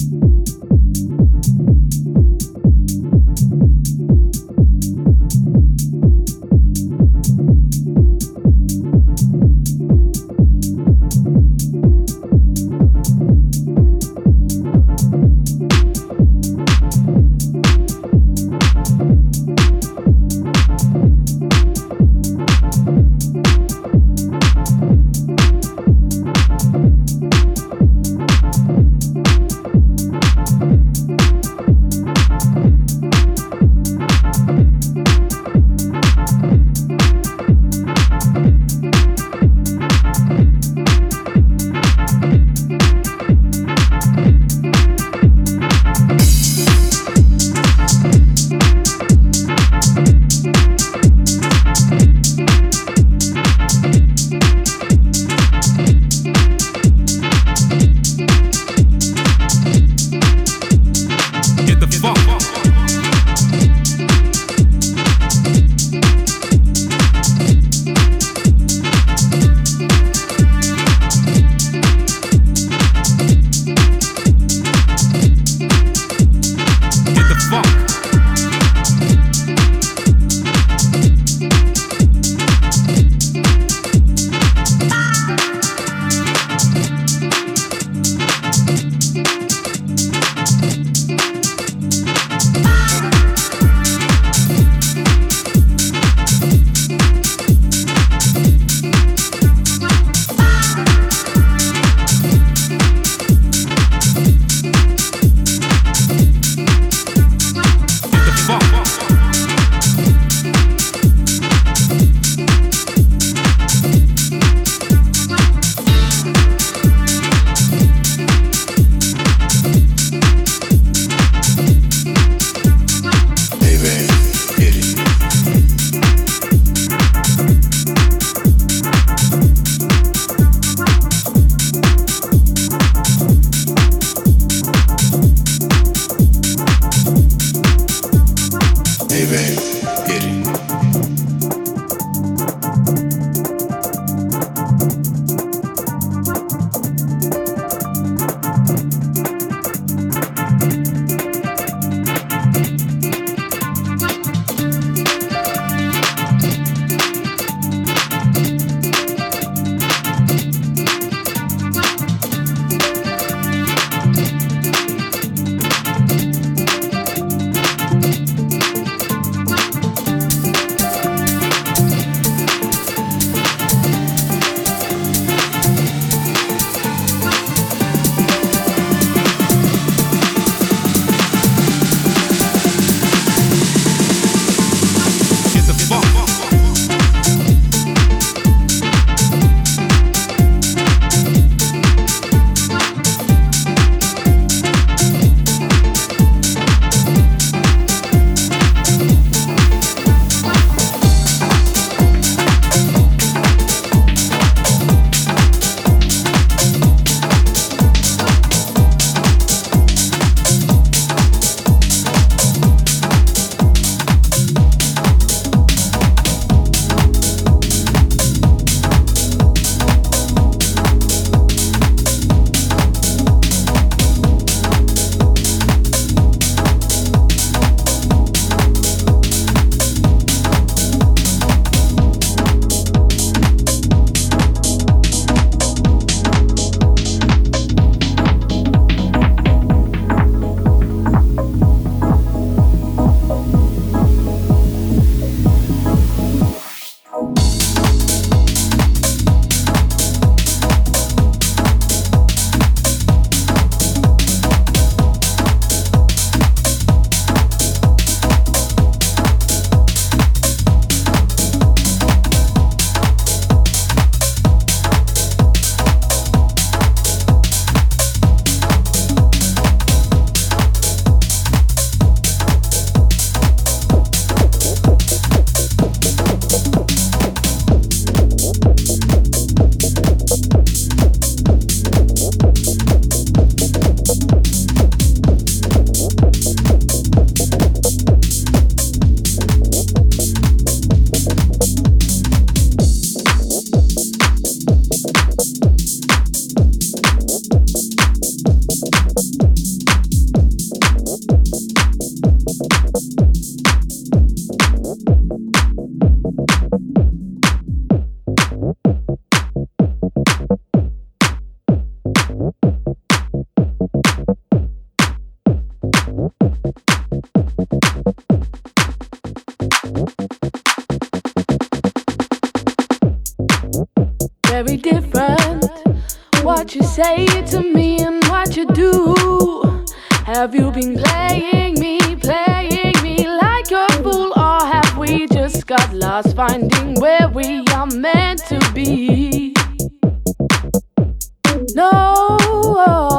Thank you. Oh, oh.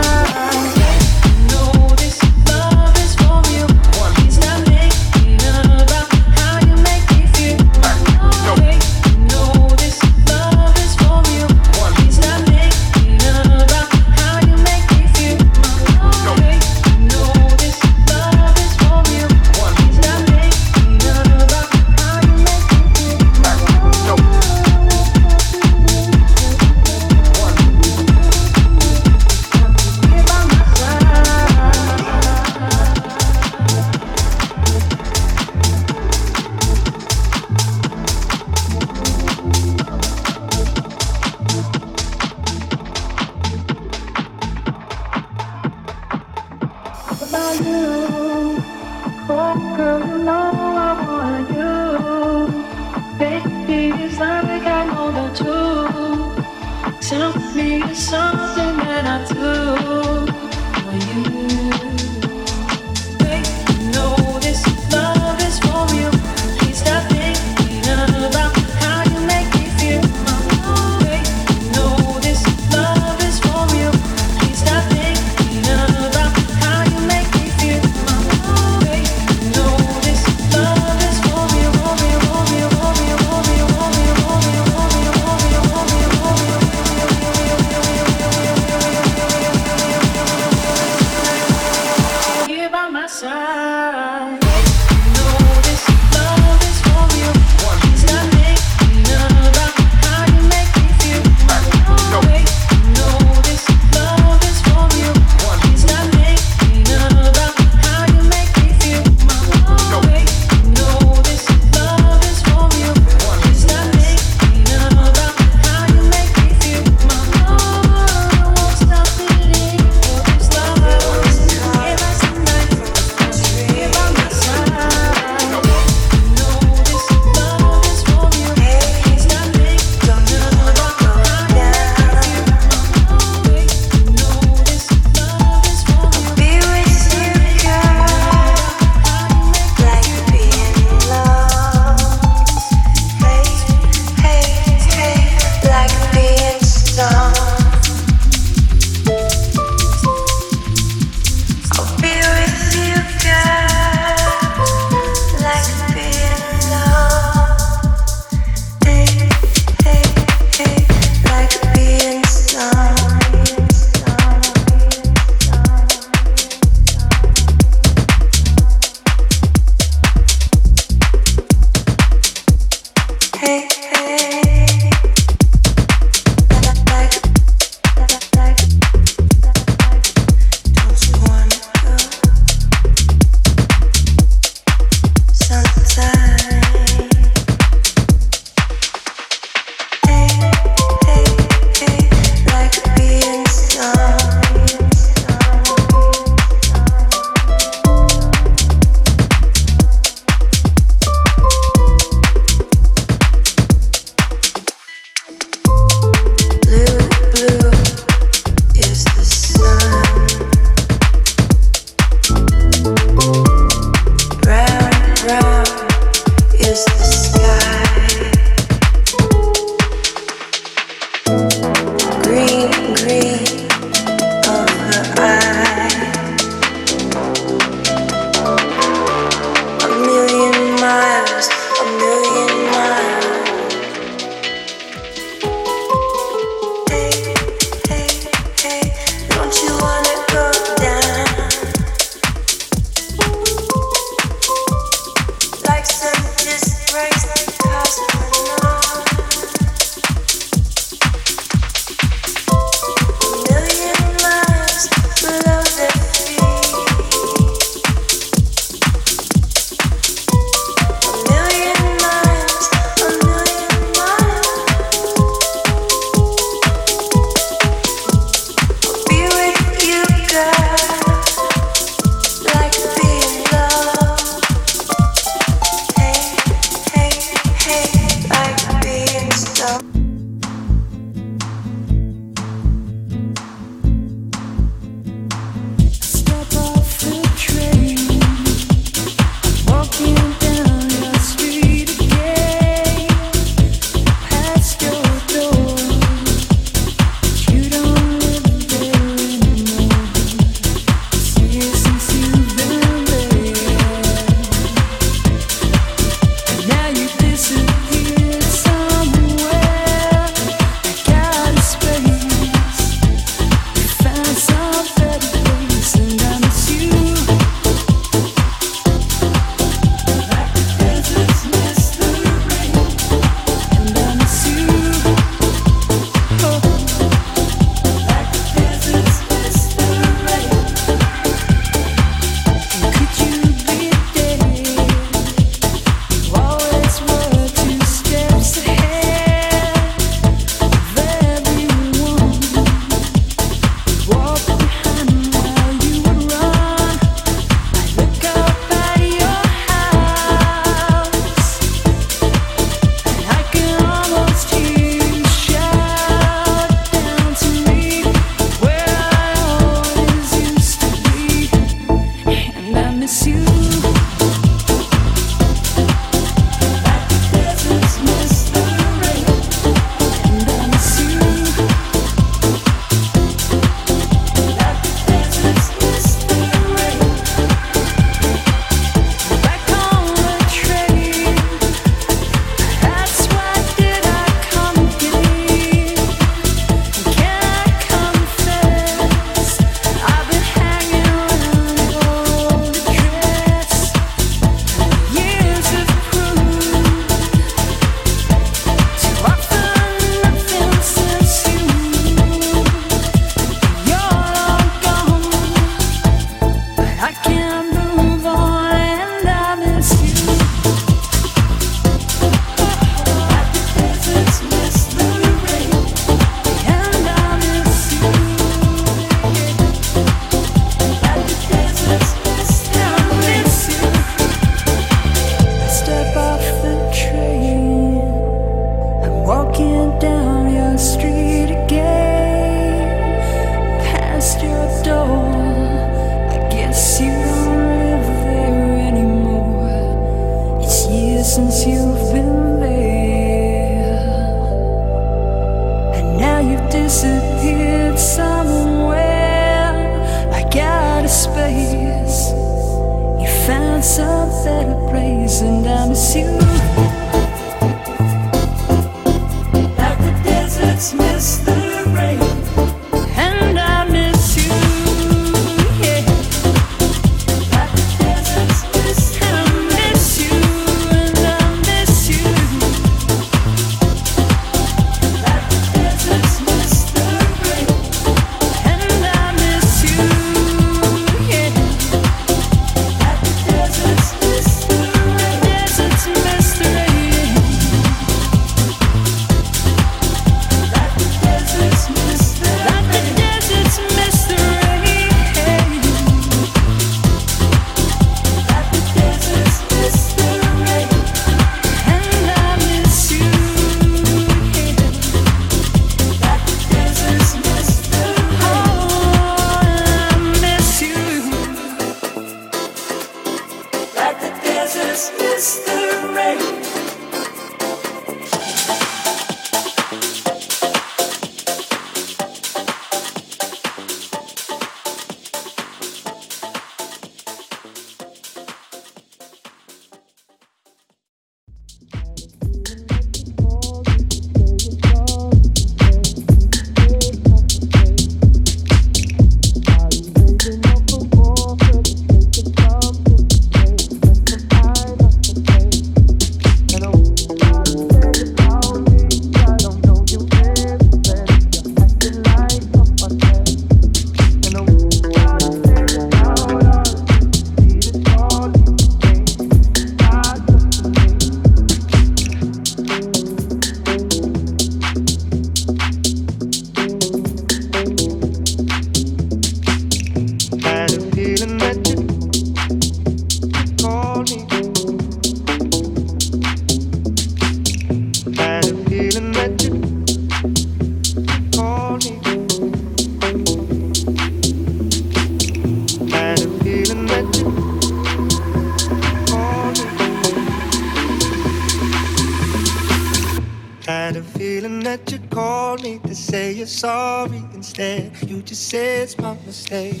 you just say it's my mistake.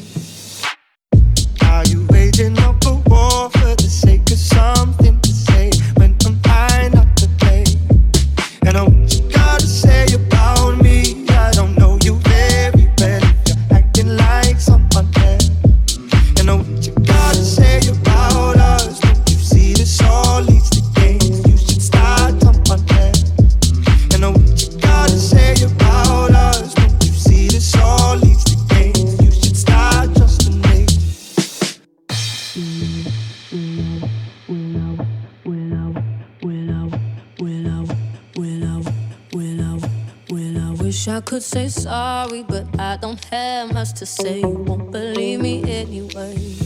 Are you waging up a war for the sake of something? Could say sorry, but I don't have much to say. You won't believe me anyway.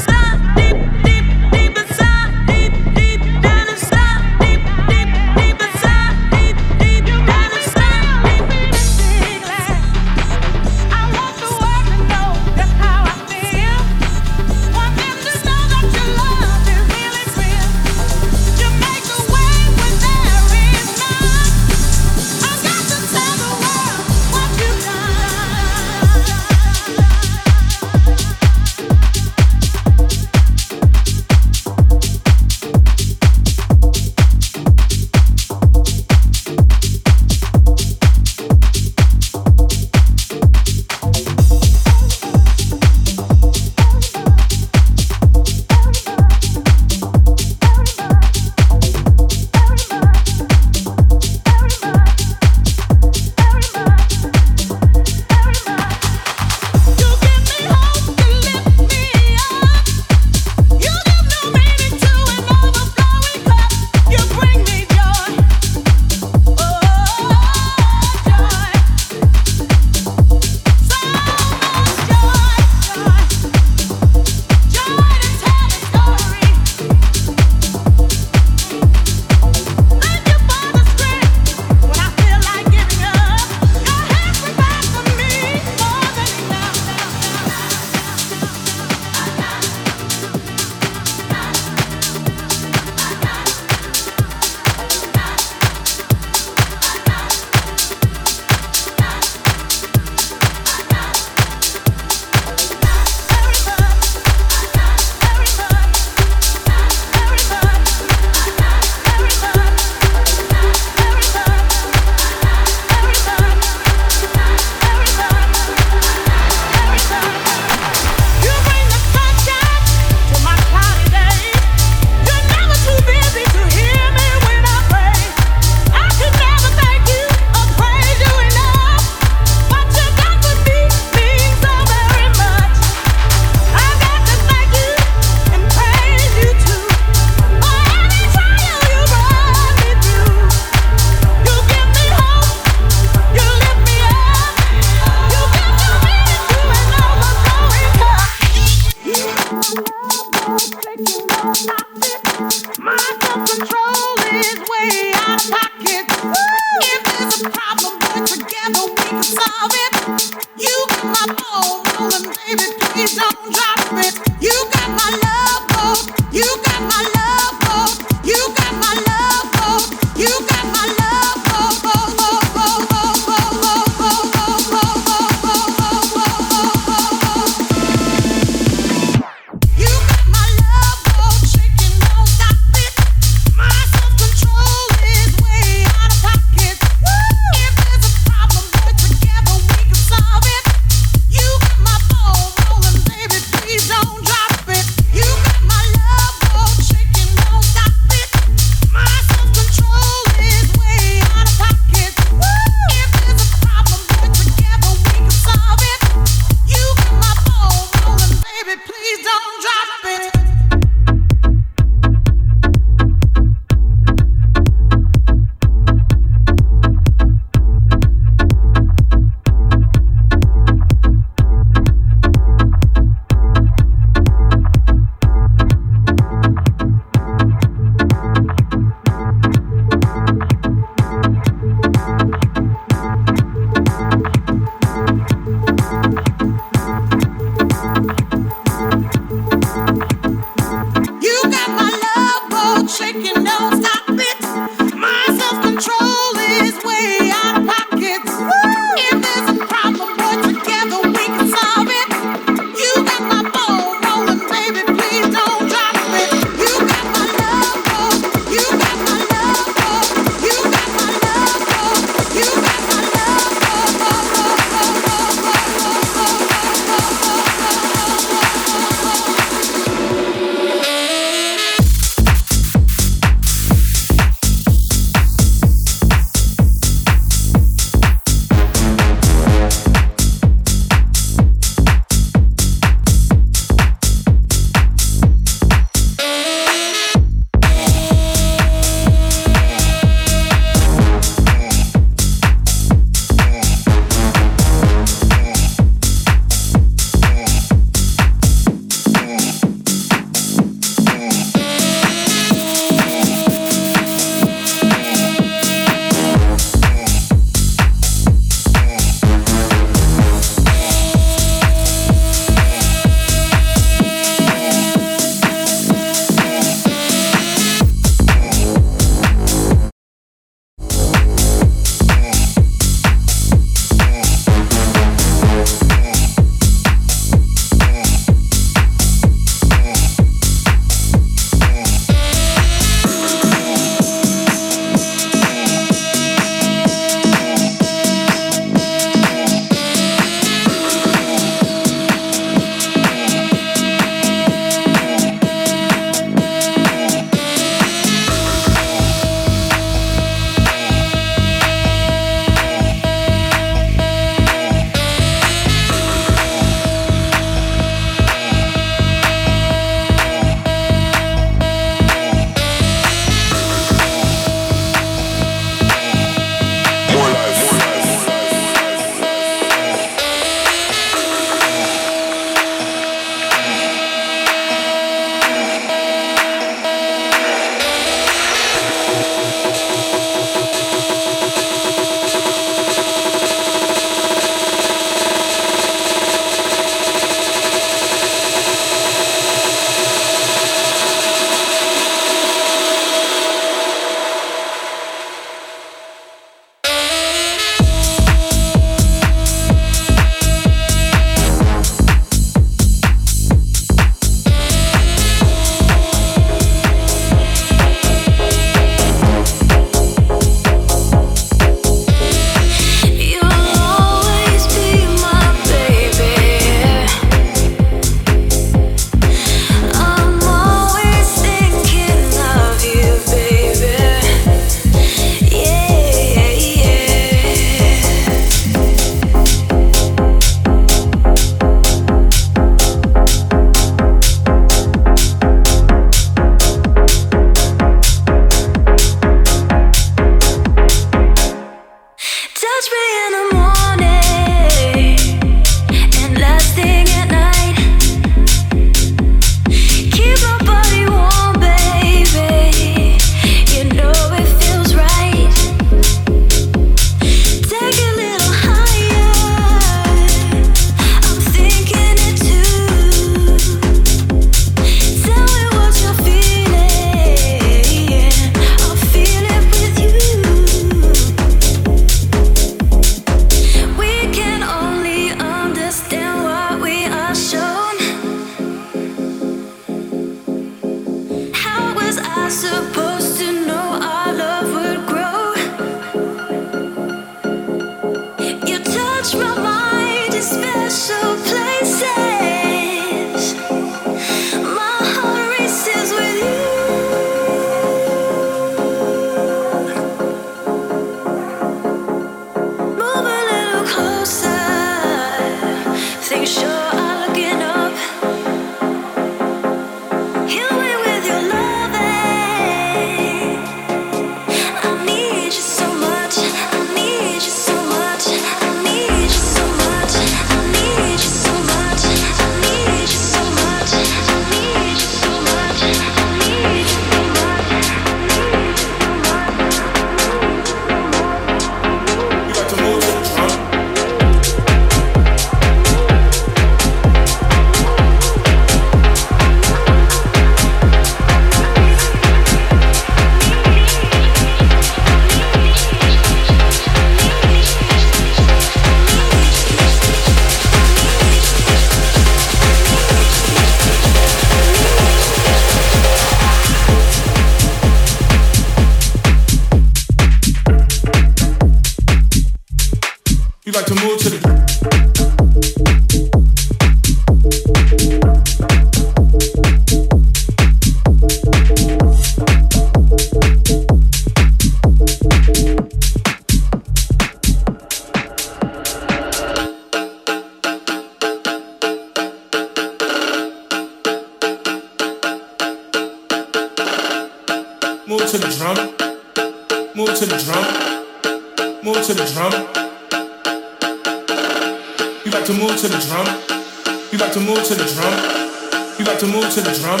to the drum.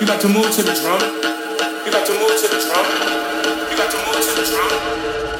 You got to move to the drum. You got to move to the drum. You got to move to the drum.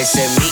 I swear that